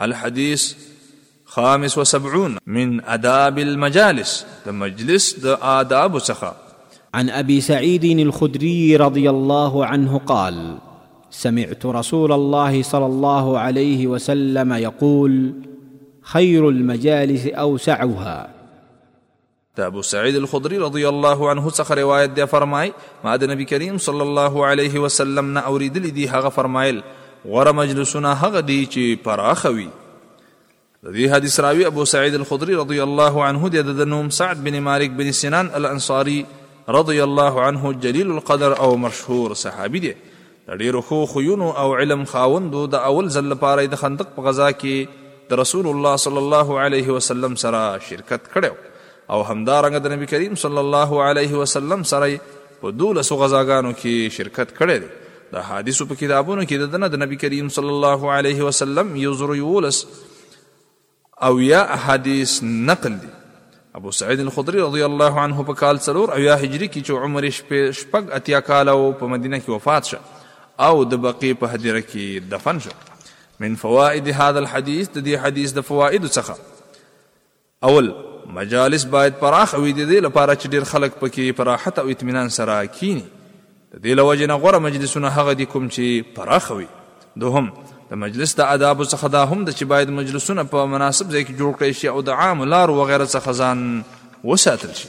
الحديث خامس وسبعون من أداب المجالس المجلس مجلس ده آداب سخا عن أبي سعيد الخدري رضي الله عنه قال سمعت رسول الله صلى الله عليه وسلم يقول خير المجالس أوسعها د ابو سعید الخدری رضی الله عنه څخه روایت دی فرمای ما د نبی کریم صلی الله علیه وسلم نه اوریدلی دی هغه فرمایل غره مجلسونه هغه دی چې پراخوي د دې حدیث راوی ابو سعید الخدری رضی الله عنه دی د نوم سعد بن مالک بن سنان الانصاری رضی الله عنه جلیل القدر او مشهور صحابي دی د ډېرو ښو خویونو او علم خاوند و، د اول ځل لپاره یې د خندق په غزا کې د رسول الله صلی الله علیه وسلم سره شرکت کړی و او همدارنګه د نبي کریم صلی الله علیه وسلم سره یې په دولسو غزاګانو کې شرکت کړی دی، د احادیثو په کتابونو کې د ده نه د نبي کریم صلی الله علیه وسلم یو زرو یوولس اویا احادیث نقل دي ابو سعید الخدری رضی الله عنه په کال څلور اویا هجری کې چې عمر یې شپږ اتیا کاله و په مدینه کې وفات شه او د بقیع په هدیره کې دفن شه من فوائد هذا الحديث د دې حدیث د فوائد څخه اول مجالس باید پراخ وي د دې لپاره چې ډیر خلک پکې په راحت او اطمینان سره کینی د دې له وجې نه غوره مجلسونه هغه دي کوم چې پراخه وي. دوهم، د مجلس د آدابو څخه دا هم ده چې باید مجلسونه په مناسب ځای کې جوړ کړی شي او د عامو لارو وغیره څخه ځان وساتل شي.